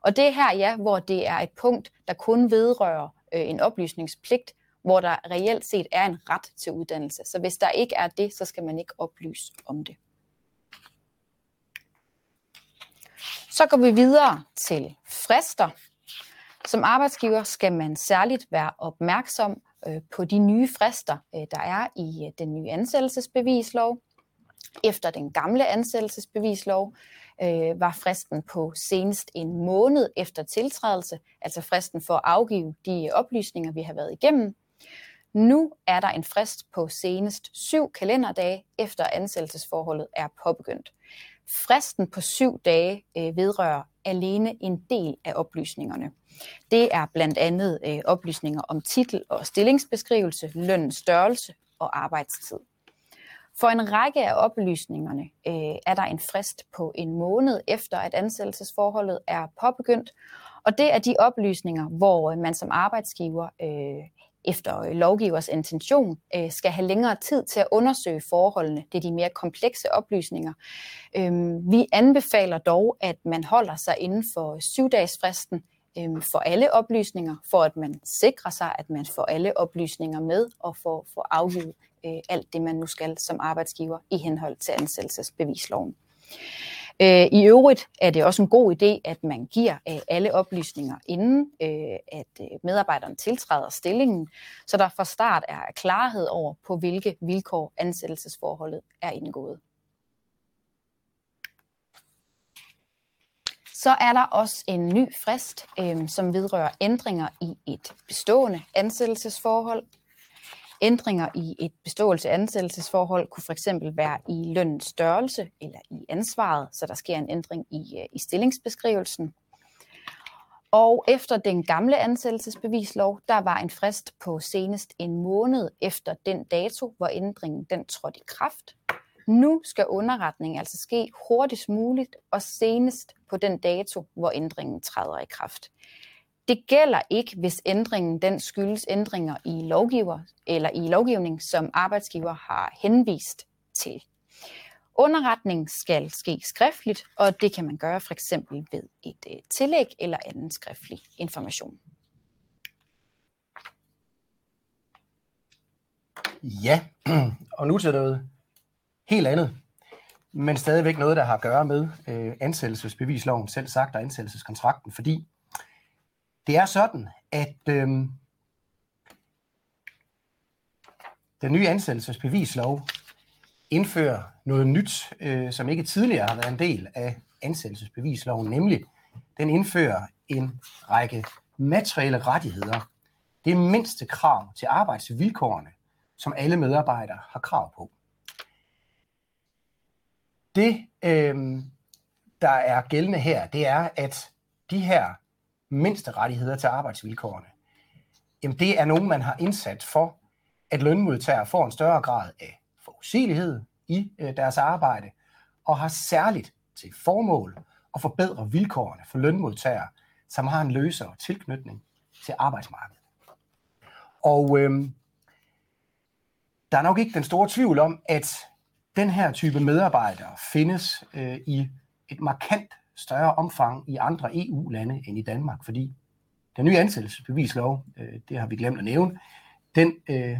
Og det er her, ja, hvor det er et punkt, der kun vedrører øh, en oplysningspligt, hvor der reelt set er en ret til uddannelse. Så hvis der ikke er det, så skal man ikke oplyse om det. Så går vi videre til frister. Som arbejdsgiver skal man særligt være opmærksom øh, på de nye frister, øh, der er i øh, den nye ansættelsesbevislov. Efter den gamle ansættelsesbevislov, øh, var fristen på senest en måned efter tiltrædelse, altså fristen for at afgive de oplysninger, vi har været igennem. Nu er der en frist på senest syv kalenderdage, efter ansættelsesforholdet er påbegyndt. Fristen på syv dage øh, vedrører alene en del af oplysningerne. Det er blandt andet øh, oplysninger om titel og stillingsbeskrivelse, lønens størrelse og arbejdstid. For en række af oplysningerne øh, er der en frist på en måned efter, at ansættelsesforholdet er påbegyndt. Og det er de oplysninger, hvor øh, man som arbejdsgiver øh, efter øh, lovgivers intention øh, skal have længere tid til at undersøge forholdene. Det er de mere komplekse oplysninger. Øh, vi anbefaler dog, at man holder sig inden for syvdagsfristen øh, for alle oplysninger, for at man sikrer sig, at man får alle oplysninger med og får, får afgivet øh, alt det, man nu skal som arbejdsgiver i henhold til ansættelsesbevisloven. Øh, I øvrigt er det også en god idé, at man giver øh, alle oplysninger inden, øh, at øh, medarbejderen tiltræder stillingen, så der fra start er klarhed over, på hvilke vilkår ansættelsesforholdet er indgået. Så er der også en ny frist, øh, som vedrører ændringer i et bestående ansættelsesforhold. Ændringer i et beståelse ansættelsesforhold kunne fx være i lønnens størrelse eller i ansvaret, så der sker en ændring i, øh, i stillingsbeskrivelsen. Og efter den gamle ansættelsesbevislov, der var en frist på senest en måned efter den dato, hvor ændringen den trådte i kraft. Nu skal underretningen altså ske hurtigst muligt og senest på den dato, hvor ændringen træder i kraft. Det gælder ikke, hvis ændringen den skyldes ændringer i lovgiver eller i lovgivning, som arbejdsgiver har henvist til. Underretning skal ske skriftligt, og det kan man gøre for eksempel ved et øh, tillæg eller anden skriftlig information. Ja, og nu til noget helt andet, men stadigvæk noget, der har at gøre med øh, ansættelsesbevisloven, selv sagt, og ansættelseskontrakten, fordi det er sådan, at øh, den nye ansættelsesbevislov indfører noget nyt, øh, som ikke tidligere har været en del af ansættelsesbevisloven, nemlig den indfører en række materielle rettigheder. Det er mindste krav til arbejdsvilkårene, som alle medarbejdere har krav på. Det, øh, der er gældende her, det er, at de her mindste rettigheder til arbejdsvilkårene, jamen det er nogen, man har indsat for, at lønmodtagere får en større grad af forudsigelighed i øh, deres arbejde, og har særligt til formål at forbedre vilkårene for lønmodtagere, som har en løsere tilknytning til arbejdsmarkedet. Og øh, der er nok ikke den store tvivl om, at den her type medarbejdere findes øh, i et markant større omfang i andre EU-lande end i Danmark, fordi den nye ansættelsesbevislov, øh, det har vi glemt at nævne, den øh,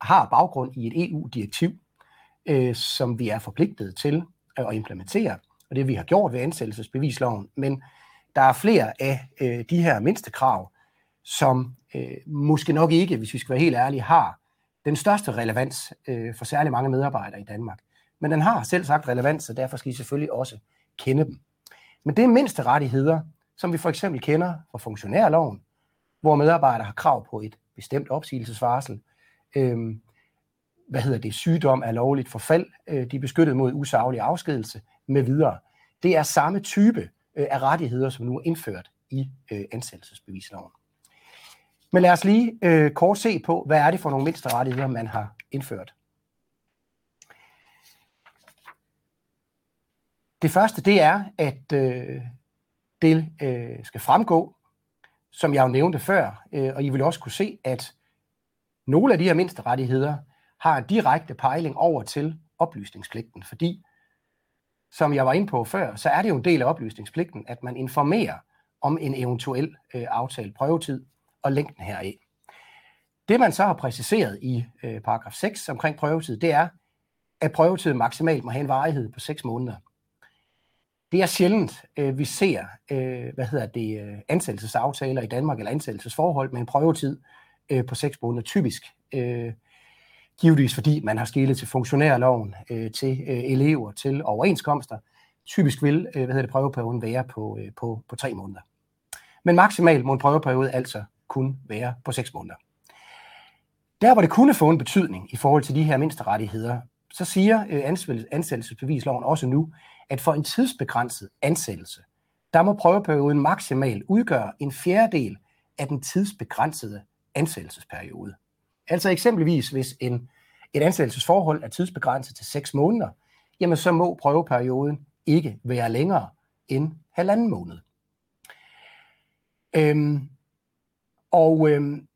har baggrund i et EU-direktiv, øh, som vi er forpligtet til at implementere, og det vi har gjort ved ansættelsesbevisloven, men der er flere af øh, de her mindste krav, som øh, måske nok ikke, hvis vi skal være helt ærlige, har den største relevans øh, for særlig mange medarbejdere i Danmark. Men den har selv sagt relevans, og derfor skal I selvfølgelig også kende dem. Men det er mindste rettigheder, som vi for eksempel kender fra funktionærloven, hvor medarbejdere har krav på et bestemt opsigelsesvarsel. Øhm, hvad hedder det? Sygdom er lovligt forfald. Øh, de er beskyttet mod usaglig afskedelse med videre. Det er samme type øh, af rettigheder, som nu er indført i øh, ansættelsesbevisloven. Men lad os lige øh, kort se på, hvad er det for nogle mindste rettigheder, man har indført. Det første, det er, at øh, det øh, skal fremgå, som jeg jo nævnte før, øh, og I vil også kunne se, at nogle af de her mindste rettigheder har en direkte pejling over til oplysningspligten, fordi, som jeg var inde på før, så er det jo en del af oplysningspligten, at man informerer om en eventuel øh, aftalt prøvetid og længden heraf. Det man så har præciseret i øh, paragraf 6 omkring prøvetid, det er, at prøvetiden maksimalt må have en varighed på 6 måneder. Det er sjældent, øh, vi ser øh, hvad hedder det, øh, ansættelsesaftaler i Danmark eller ansættelsesforhold med en prøvetid øh, på 6 måneder typisk. Øh, givetvis fordi man har skilet til funktionærloven, øh, til øh, elever, til overenskomster. Typisk vil øh, hvad hedder det, prøveperioden være på, øh, på, på 3 måneder. Men maksimalt må en prøveperiode altså kun være på 6 måneder. Der, hvor det kunne få en betydning i forhold til de her mindste rettigheder, så siger øh, ansættelsesbevisloven også nu, at for en tidsbegrænset ansættelse, der må prøveperioden maksimalt udgøre en fjerdedel af den tidsbegrænsede ansættelsesperiode. Altså eksempelvis, hvis en, et ansættelsesforhold er tidsbegrænset til 6 måneder, jamen så må prøveperioden ikke være længere end halvanden måned. Øhm, og øhm,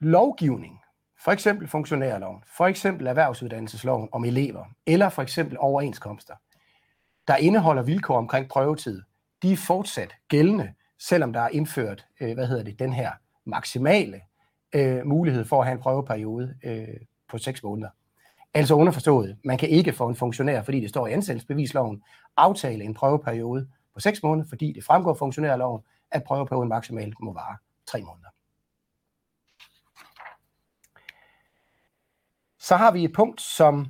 lovgivning, for eksempel funktionærloven, for eksempel erhvervsuddannelsesloven om elever, eller for eksempel overenskomster, der indeholder vilkår omkring prøvetid, de er fortsat gældende, selvom der er indført, øh, hvad hedder det, den her maksimale øh, mulighed for at have en prøveperiode øh, på 6 måneder. Altså underforstået, man kan ikke få en funktionær, fordi det står i ansættelsesbevisloven, aftale en prøveperiode på 6 måneder, fordi det fremgår af funktionærloven, at prøveperioden maksimalt må vare 3 måneder. Så har vi et punkt, som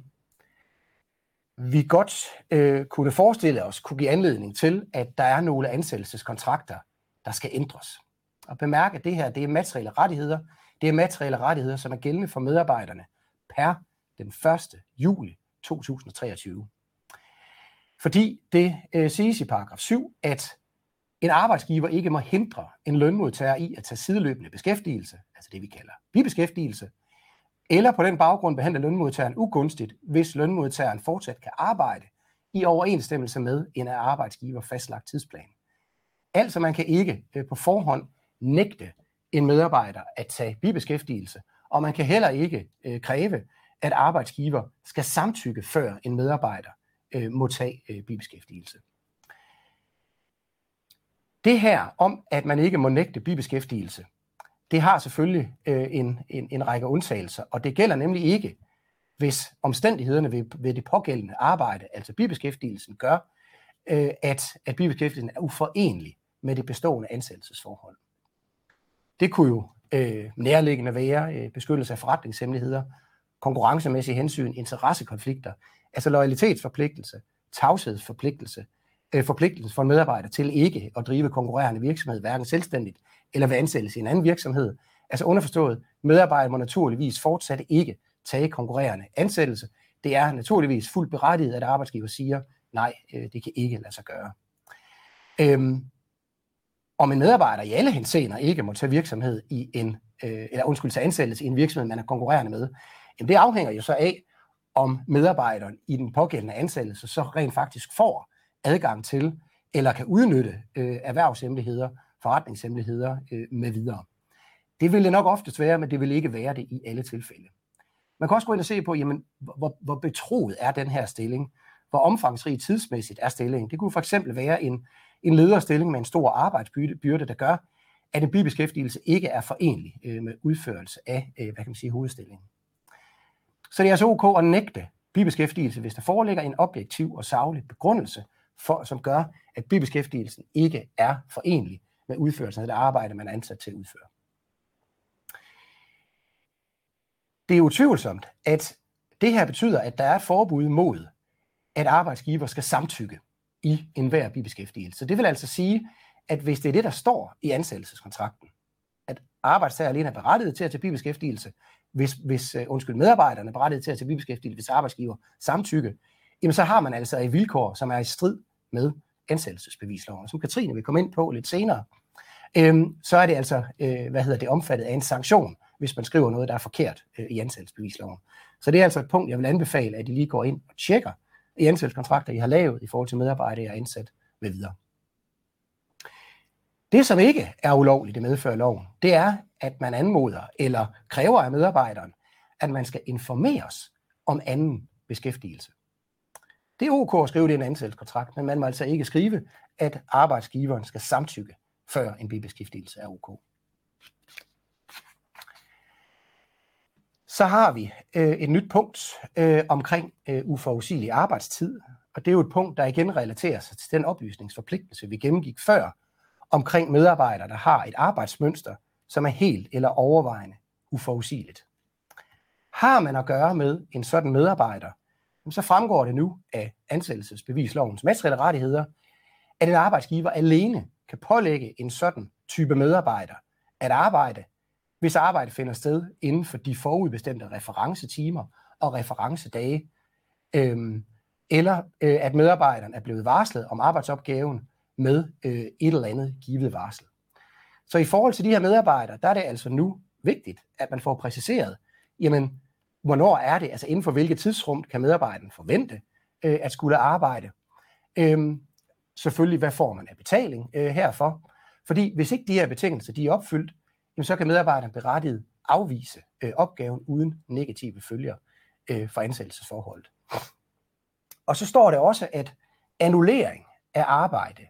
vi godt øh, kunne forestille os, kunne give anledning til, at der er nogle ansættelseskontrakter, der skal ændres. Og bemærk, at det her det er materielle rettigheder. Det er materielle rettigheder, som er gældende for medarbejderne per den 1. juli 2023. Fordi det øh, siges i paragraf 7, at en arbejdsgiver ikke må hindre en lønmodtager i at tage sideløbende beskæftigelse, altså det vi kalder bibeskæftigelse, eller på den baggrund behandle lønmodtageren ugunstigt, hvis lønmodtageren fortsat kan arbejde i overensstemmelse med en af arbejdsgiver fastlagt tidsplan. Altså man kan ikke øh, på forhånd nægte en medarbejder at tage bibeskæftigelse, og man kan heller ikke øh, kræve, at arbejdsgiver skal samtykke, før en medarbejder øh, må tage øh, bibeskæftigelse. Det her om, at man ikke må nægte bibeskæftigelse, det har selvfølgelig øh, en, en, en række undtagelser, og det gælder nemlig ikke, hvis omstændighederne ved, ved det pågældende arbejde, altså bibeskæftigelsen, gør, øh, at, at bibeskæftigelsen er uforenelig med det bestående ansættelsesforhold. Det kunne jo øh, nærliggende være øh, beskyttelse af forretningshemmeligheder, konkurrencemæssige hensyn, interessekonflikter, altså loyalitetsforpligtelse, tavshedsforpligtelse, øh, forpligtelse for en medarbejder til ikke at drive konkurrerende virksomhed, hverken selvstændigt eller ved ansættelse i en anden virksomhed. Altså underforstået, medarbejdere må naturligvis fortsat ikke tage konkurrerende ansættelse. Det er naturligvis fuldt berettiget, at arbejdsgiver siger, nej, øh, det kan ikke lade sig gøre. Øhm, om en medarbejder i alle henseender ikke må tage virksomhed i en, øh, eller undskyld, tage ansættelse i en virksomhed, man er konkurrerende med, jamen det afhænger jo så af, om medarbejderen i den pågældende ansættelse så rent faktisk får adgang til, eller kan udnytte øh, erhvervshemmeligheder, forretningshemmeligheder øh, med videre. Det vil det nok ofte være, men det vil ikke være det i alle tilfælde. Man kan også gå ind og se på, jamen, hvor, hvor betroet er den her stilling? Hvor omfangsrig tidsmæssigt er stillingen? Det kunne for eksempel være en, en lederstilling med en stor arbejdsbyrde, der gør, at en bibeskæftigelse ikke er forenlig øh, med udførelse af øh, hvad kan man sige, hovedstillingen. Så det er altså ok at nægte bibeskæftigelse, hvis der foreligger en objektiv og saglig begrundelse, for, som gør, at bibeskæftigelsen ikke er forenlig med udførelsen af det arbejde, man er ansat til at udføre. Det er utvivlsomt, at det her betyder, at der er et forbud mod, at arbejdsgiver skal samtykke i enhver bibeskæftigelse. Det vil altså sige, at hvis det er det, der står i ansættelseskontrakten, at arbejdstager alene er berettiget til at tage bibeskæftigelse, hvis, hvis øh, undskyld, medarbejderne er berettiget til at tage bibeskæftigelse, hvis arbejdsgiver samtykke, jamen så har man altså et vilkår, som er i strid med ansættelsesbevisloven. Som Katrine vil komme ind på lidt senere, øhm, så er det altså, øh, hvad hedder det, omfattet af en sanktion, hvis man skriver noget, der er forkert øh, i ansættelsesbevisloven. Så det er altså et punkt, jeg vil anbefale, at I lige går ind og tjekker i ansættelseskontrakter, I har lavet i forhold til medarbejdere, jeg har ansat med videre. Det, som ikke er ulovligt, det medfører loven, det er, at man anmoder eller kræver af medarbejderen, at man skal informeres om anden beskæftigelse. Det er ok at skrive det i en ansættelseskontrakt, men man må altså ikke skrive, at arbejdsgiveren skal samtykke, før en bibeskæftigelse er ok. Så har vi øh, et nyt punkt øh, omkring øh, uforudsigelig arbejdstid, og det er jo et punkt, der igen relaterer sig til den oplysningsforpligtelse, vi gennemgik før, omkring medarbejdere, der har et arbejdsmønster, som er helt eller overvejende uforudsigeligt. Har man at gøre med en sådan medarbejder, så fremgår det nu af ansættelsesbevislovens materielle rettigheder, at en arbejdsgiver alene kan pålægge en sådan type medarbejder at arbejde, hvis arbejde finder sted inden for de forudbestemte referencetimer og referencedage, øhm, eller øh, at medarbejderen er blevet varslet om arbejdsopgaven med øh, et eller andet givet varsel. Så i forhold til de her medarbejdere, der er det altså nu vigtigt, at man får præciseret, jamen, hvornår er det, altså inden for hvilket tidsrum kan medarbejderen forvente øh, at skulle arbejde. Øhm, selvfølgelig, hvad får man af betaling øh, herfor? Fordi hvis ikke de her betingelser de er opfyldt, jamen, så kan medarbejderen berettiget afvise øh, opgaven uden negative følger øh, for ansættelsesforholdet. Og så står der også, at annullering af arbejde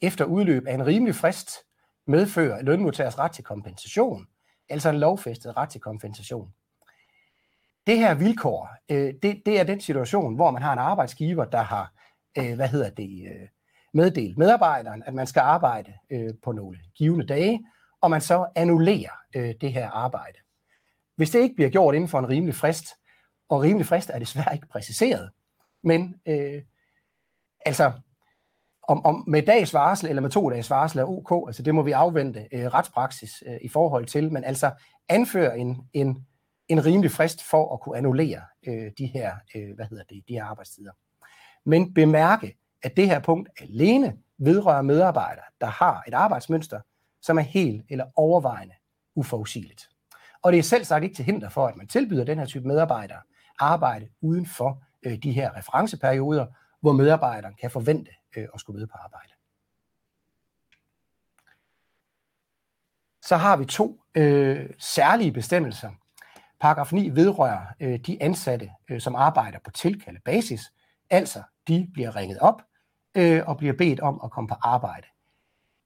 efter udløb af en rimelig frist medfører lønmodtagers ret til kompensation, altså en lovfæstet ret til kompensation. Det her vilkår, øh, det, det er den situation, hvor man har en arbejdsgiver, der har, øh, hvad hedder det, øh, meddelt medarbejderen, at man skal arbejde øh, på nogle givende dage, og man så annullerer øh, det her arbejde. Hvis det ikke bliver gjort inden for en rimelig frist, og rimelig frist er desværre ikke præciseret, Men øh, altså, om, om med dags varsel eller med to dages varsel er ok, altså det må vi afvente øh, retspraksis øh, i forhold til, men altså anføre en, en, en rimelig frist for at kunne annullere øh, de her, øh, hvad hedder det, de her arbejdstider. Men bemærke, at det her punkt alene vedrører medarbejdere, der har et arbejdsmønster, som er helt eller overvejende uforudsigeligt. Og det er selv sagt ikke til hinder for, at man tilbyder den her type medarbejdere arbejde uden for øh, de her referenceperioder, hvor medarbejderen kan forvente øh, at skulle møde på arbejde. Så har vi to øh, særlige bestemmelser. Paragraf 9 vedrører øh, de ansatte, øh, som arbejder på tilkaldet basis, altså de bliver ringet op øh, og bliver bedt om at komme på arbejde.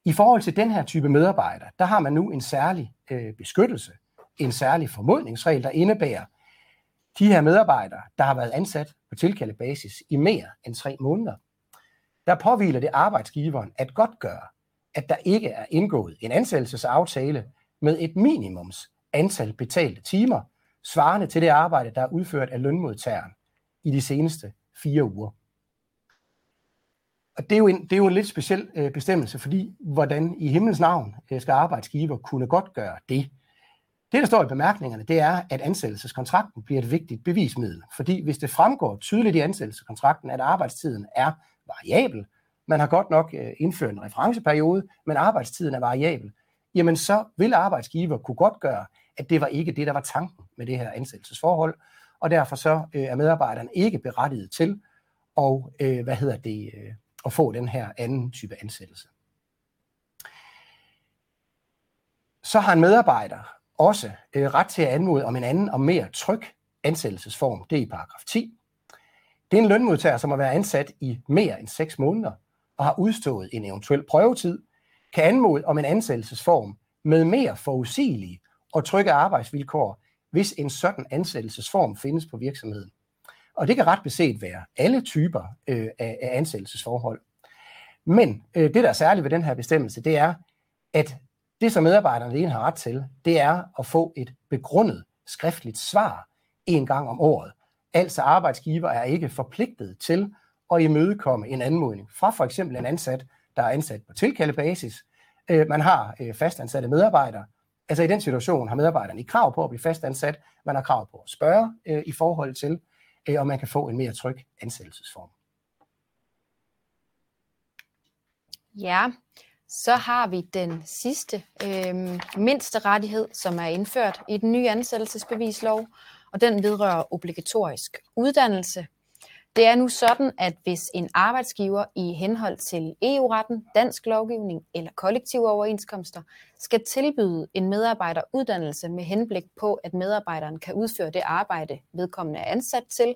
I forhold til den her type medarbejdere, der har man nu en særlig øh, beskyttelse, en særlig formodningsregel, der indebærer, de her medarbejdere, der har været ansat på tilkaldebasis i mere end tre måneder, der påviler det arbejdsgiveren at godt gøre, at der ikke er indgået en ansættelsesaftale med et minimums antal betalte timer, svarende til det arbejde, der er udført af lønmodtageren i de seneste fire uger. Og det er jo en, det er jo en lidt speciel øh, bestemmelse, fordi hvordan i himlens navn øh, skal arbejdsgiver kunne godt gøre det. Det, der står i bemærkningerne, det er, at ansættelseskontrakten bliver et vigtigt bevismiddel. Fordi hvis det fremgår tydeligt i ansættelseskontrakten, at arbejdstiden er variabel, man har godt nok øh, indført en referenceperiode, men arbejdstiden er variabel, jamen så vil arbejdsgiver kunne godt gøre, at det var ikke det, der var tanken med det her ansættelsesforhold, og derfor så øh, er medarbejderen ikke berettiget til og øh, hvad hedder det, øh, at få den her anden type ansættelse. Så har en medarbejder også øh, ret til at anmode om en anden og mere tryg ansættelsesform. Det er i paragraf 10. Det er en lønmodtager, som har været ansat i mere end 6 måneder og har udstået en eventuel prøvetid, kan anmode om en ansættelsesform med mere forudsigelige og trygge arbejdsvilkår, hvis en sådan ansættelsesform findes på virksomheden. Og det kan ret beset være alle typer øh, af, af ansættelsesforhold. Men øh, det, der er særligt ved den her bestemmelse, det er, at det, som medarbejderne alene har ret til, det er at få et begrundet skriftligt svar en gang om året. Altså arbejdsgiver er ikke forpligtet til at imødekomme en anmodning fra for eksempel en ansat, der er ansat på tilkaldebasis. Øh, man har øh, fastansatte medarbejdere. Altså i den situation har medarbejderne ikke krav på at blive fastansat. Man har krav på at spørge øh, i forhold til, Øh, og man kan få en mere tryg ansættelsesform. Ja, så har vi den sidste øh, mindste rettighed, som er indført i den nye ansættelsesbevislov, og den vedrører obligatorisk uddannelse. Det er nu sådan, at hvis en arbejdsgiver i henhold til EU-retten, dansk lovgivning eller kollektive overenskomster skal tilbyde en medarbejder uddannelse med henblik på, at medarbejderen kan udføre det arbejde, vedkommende er ansat til,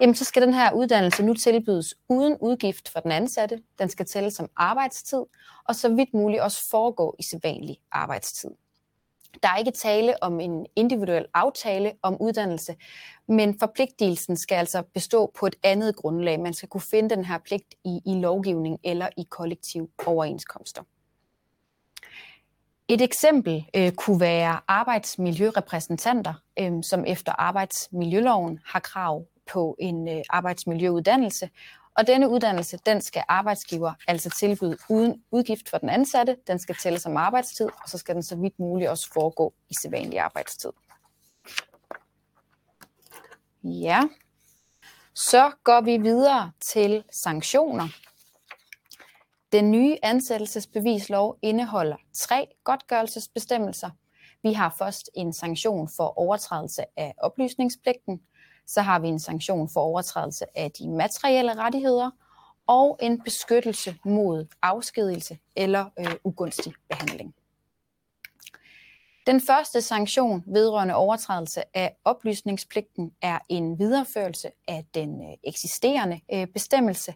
jamen så skal den her uddannelse nu tilbydes uden udgift for den ansatte. Den skal tælle som arbejdstid, og så vidt muligt også foregå i sædvanlig arbejdstid. Der er ikke tale om en individuel aftale om uddannelse, men forpligtelsen skal altså bestå på et andet grundlag. Man skal kunne finde den her pligt i, i lovgivning eller i kollektiv overenskomster. Et eksempel øh, kunne være arbejdsmiljørepræsentanter, øh, som efter arbejdsmiljøloven har krav på en øh, arbejdsmiljøuddannelse, og denne uddannelse, den skal arbejdsgiver altså tilbyde uden udgift for den ansatte. Den skal tælle som arbejdstid, og så skal den så vidt muligt også foregå i sædvanlig arbejdstid. Ja, så går vi videre til sanktioner. Den nye ansættelsesbevislov indeholder tre godtgørelsesbestemmelser. Vi har først en sanktion for overtrædelse af oplysningspligten, så har vi en sanktion for overtrædelse af de materielle rettigheder og en beskyttelse mod afskedelse eller øh, ugunstig behandling. Den første sanktion vedrørende overtrædelse af oplysningspligten er en videreførelse af den øh, eksisterende øh, bestemmelse.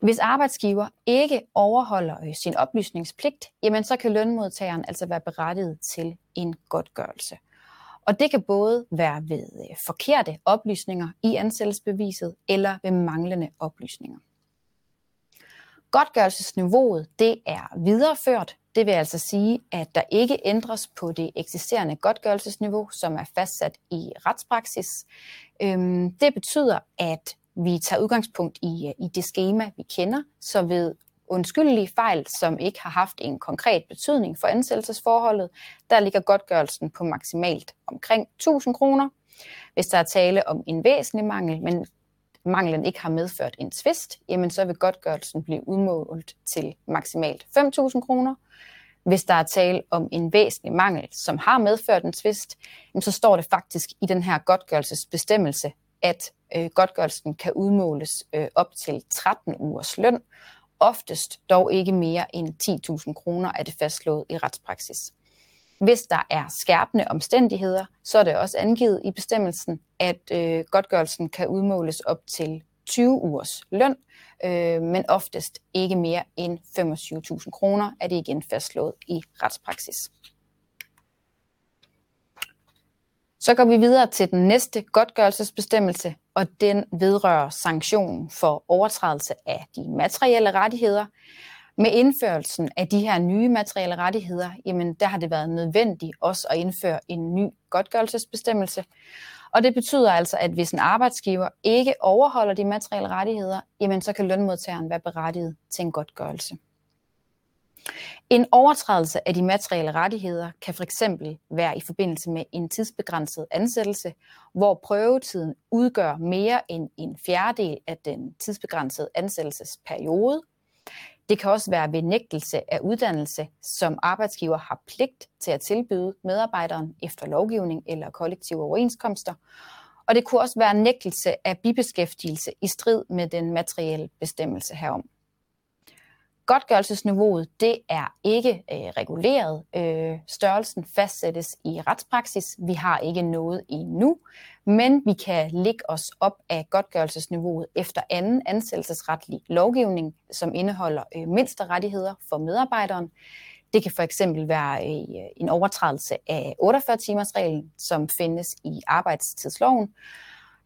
Hvis arbejdsgiver ikke overholder øh, sin oplysningspligt, jamen så kan lønmodtageren altså være berettiget til en godtgørelse. Og det kan både være ved øh, forkerte oplysninger i ansættelsesbeviset eller ved manglende oplysninger. Godtgørelsesniveauet det er videreført. Det vil altså sige, at der ikke ændres på det eksisterende godtgørelsesniveau, som er fastsat i retspraksis. Øhm, det betyder, at vi tager udgangspunkt i, øh, i det schema, vi kender, så ved undskyldelige fejl, som ikke har haft en konkret betydning for ansættelsesforholdet, der ligger godtgørelsen på maksimalt omkring 1000 kroner. Hvis der er tale om en væsentlig mangel, men manglen ikke har medført en tvist, jamen så vil godtgørelsen blive udmålt til maksimalt 5.000 kroner. Hvis der er tale om en væsentlig mangel, som har medført en tvist, så står det faktisk i den her godtgørelsesbestemmelse, at øh, godtgørelsen kan udmåles øh, op til 13 ugers løn, oftest dog ikke mere end 10.000 kroner er det fastslået i retspraksis. Hvis der er skærpende omstændigheder, så er det også angivet i bestemmelsen, at øh, godtgørelsen kan udmåles op til 20 ugers løn, øh, men oftest ikke mere end 25.000 kroner, er det igen fastslået i retspraksis. Så går vi videre til den næste godtgørelsesbestemmelse, og den vedrører sanktion for overtrædelse af de materielle rettigheder. Med indførelsen af de her nye materielle rettigheder, jamen der har det været nødvendigt også at indføre en ny godtgørelsesbestemmelse. Og det betyder altså, at hvis en arbejdsgiver ikke overholder de materielle rettigheder, jamen så kan lønmodtageren være berettiget til en godtgørelse. En overtrædelse af de materielle rettigheder kan fx være i forbindelse med en tidsbegrænset ansættelse, hvor prøvetiden udgør mere end en fjerdedel af den tidsbegrænsede ansættelsesperiode. Det kan også være ved nægtelse af uddannelse, som arbejdsgiver har pligt til at tilbyde medarbejderen efter lovgivning eller kollektive overenskomster. Og det kunne også være nægtelse af bibeskæftigelse i strid med den materielle bestemmelse herom. Godtgørelsesniveauet det er ikke øh, reguleret. Øh, størrelsen fastsættes i retspraksis. Vi har ikke noget endnu, men vi kan lægge os op af godtgørelsesniveauet efter anden ansættelsesretlig lovgivning, som indeholder øh, mindste rettigheder for medarbejderen. Det kan for eksempel være øh, en overtrædelse af 48-timers-reglen, som findes i arbejdstidsloven.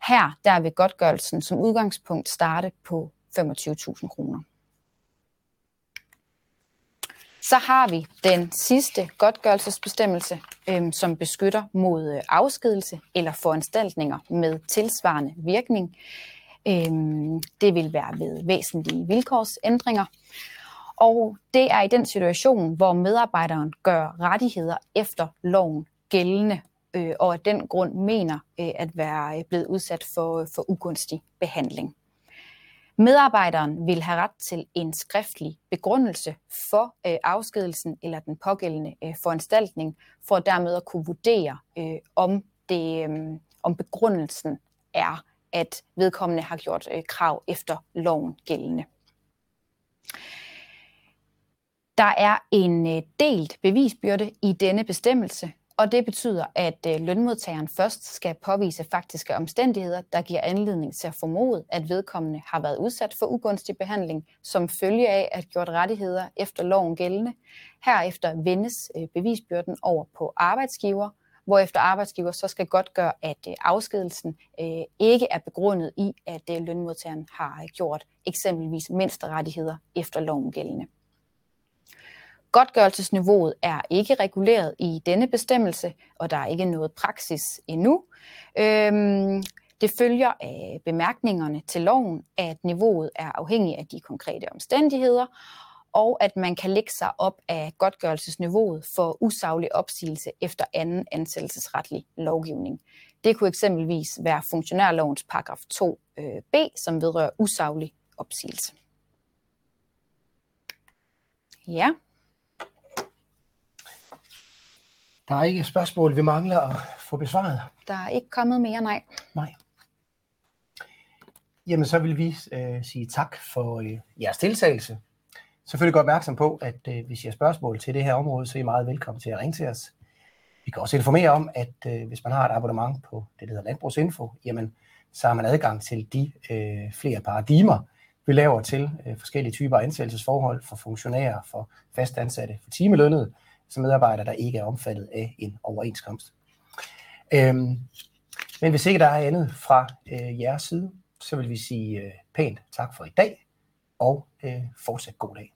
Her der vil godtgørelsen som udgangspunkt starte på 25.000 kroner. Så har vi den sidste godtgørelsesbestemmelse, øhm, som beskytter mod øh, afskedelse eller foranstaltninger med tilsvarende virkning. Øhm, det vil være ved væsentlige vilkårsændringer. Og det er i den situation, hvor medarbejderen gør rettigheder efter loven gældende, øh, og af den grund mener øh, at være øh, blevet udsat for, øh, for ugunstig behandling. Medarbejderen vil have ret til en skriftlig begrundelse for øh, afskedelsen eller den pågældende øh, foranstaltning, for dermed at kunne vurdere, øh, om, det, øh, om begrundelsen er, at vedkommende har gjort øh, krav efter loven gældende. Der er en øh, delt bevisbyrde i denne bestemmelse, og det betyder, at øh, lønmodtageren først skal påvise faktiske omstændigheder, der giver anledning til at formode, at vedkommende har været udsat for ugunstig behandling, som følge af at gjort rettigheder efter loven gældende. Herefter vendes øh, bevisbyrden over på arbejdsgiver, hvorefter arbejdsgiver så skal godt gøre, at øh, afskedelsen ikke er begrundet i, at lønmodtageren har gjort eksempelvis mindste rettigheder efter loven gældende. Godtgørelsesniveauet er ikke reguleret i denne bestemmelse, og der er ikke noget praksis endnu. Øhm, det følger af bemærkningerne til loven, at niveauet er afhængig af de konkrete omstændigheder, og at man kan lægge sig op af godtgørelsesniveauet for usaglig opsigelse efter anden ansættelsesretlig lovgivning. Det kunne eksempelvis være funktionærlovens paragraf 2b, øh, som vedrører usaglig opsigelse. Ja. Der er ikke spørgsmål, vi mangler at få besvaret. Der er ikke kommet mere, nej. Nej. Jamen, så vil vi øh, sige tak for øh, jeres deltagelse. Selvfølgelig godt opmærksom på, at øh, hvis I har spørgsmål til det her område, så er I meget velkommen til at ringe til os. Vi kan også informere om, at øh, hvis man har et abonnement på det, der hedder Landbrugsinfo, jamen, så har man adgang til de øh, flere paradigmer, vi laver til øh, forskellige typer af ansættelsesforhold for funktionærer, for fastansatte, for timelønnede, som medarbejdere, der ikke er omfattet af en overenskomst. Øhm, men hvis ikke der er andet fra øh, jeres side, så vil vi sige øh, pænt tak for i dag, og øh, fortsat god dag.